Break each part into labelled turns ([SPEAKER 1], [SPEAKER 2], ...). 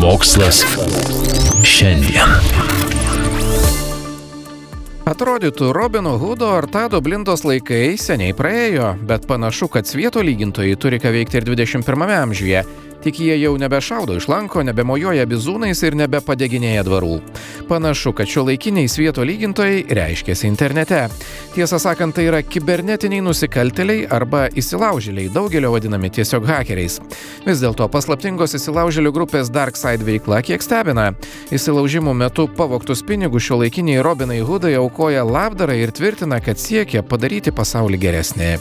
[SPEAKER 1] Mokslas šiandien.
[SPEAKER 2] Atrodytų, Robino Hudo ar Tado Blindos laikai seniai praėjo, bet panašu, kad svieto lygintojai turi ką veikti ir 21 amžiuje. Tik jie jau nebešaudo iš lanko, nebemojoja bizūnais ir nebepadeginėja dvarų. Panašu, kad šio laikiniai svieto lygintojai reiškiasi internete. Tiesą sakant, tai yra kibernetiniai nusikaltėliai arba įsilaužėliai, daugelio vadinami tiesiog hakeriais. Vis dėlto paslaptingos įsilaužėlių grupės Darkside veikla kiek stebina. Įsilaužimų metu pavoktus pinigus šio laikiniai Robinai Hudai aukoja labdarą ir tvirtina, kad siekia padaryti pasaulį geresnį.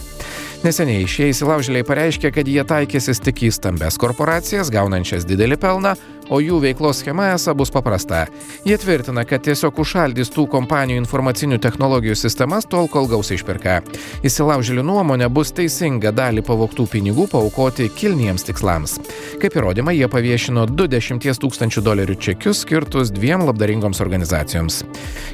[SPEAKER 2] Neseniai šie įsilaužėliai pareiškė, kad jie taikysis tik į stambes korporacijas, gaunančias didelį pelną, o jų veiklos schema esą bus paprasta. Jie tvirtina, kad tiesiog užšaldys tų kompanijų informacinių technologijų sistemas tol, kol gaus išpirką. Įsilaužėlių nuomonė bus teisinga dalį pavoktų pinigų paukoti kilniems tikslams. Kaip įrodymą, jie paviešino 20 tūkstančių dolerių čekius skirtus dviem labdaringoms organizacijoms.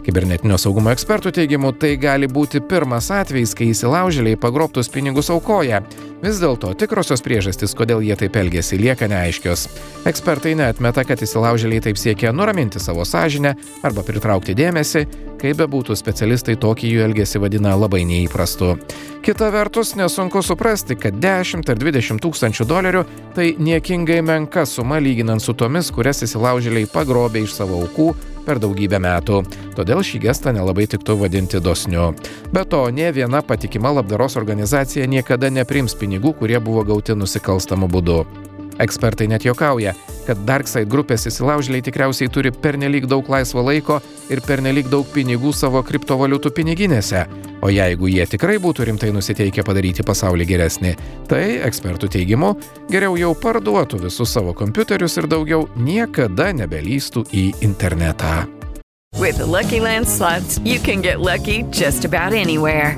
[SPEAKER 2] Kibernetinio saugumo ekspertų teigimu, tai gali būti pirmas atvejis, kai įsilaužėliai pagrobtus pinigus aukoja. Vis dėlto tikrosios priežastys, kodėl jie taip elgėsi, lieka neaiškios. Ekspertai neatmeta, kad įsilaužėliai taip siekia nuraminti savo sąžinę arba pritraukti dėmesį, kaip bebūtų specialistai tokį jų elgesį vadina labai neįprastu. Kita vertus, nesunku suprasti, kad 10 ar 20 tūkstančių dolerių tai niekingai menka suma lyginant su tomis, kurias įsilaužėliai pagrobė iš savo aukų per daugybę metų. Todėl šį gestą nelabai tiktų vadinti dosniu. Be to, ne viena patikima labdaros organizacija niekada neprims pinigų, kurie buvo gauti nusikalstamu būdu. Ekspertai net jokauja, kad Darkside grupės įsilaužėliai tikriausiai turi pernelyg daug laisvo laiko ir pernelyg daug pinigų savo kriptovaliutų piniginėse. O jeigu jie tikrai būtų rimtai nusiteikę padaryti pasaulį geresnį, tai, ekspertų teigimu, geriau jau parduotų visus savo kompiuterius ir daugiau niekada nebelystų į internetą.
[SPEAKER 3] With the Lucky Land slots, you can get lucky just about anywhere.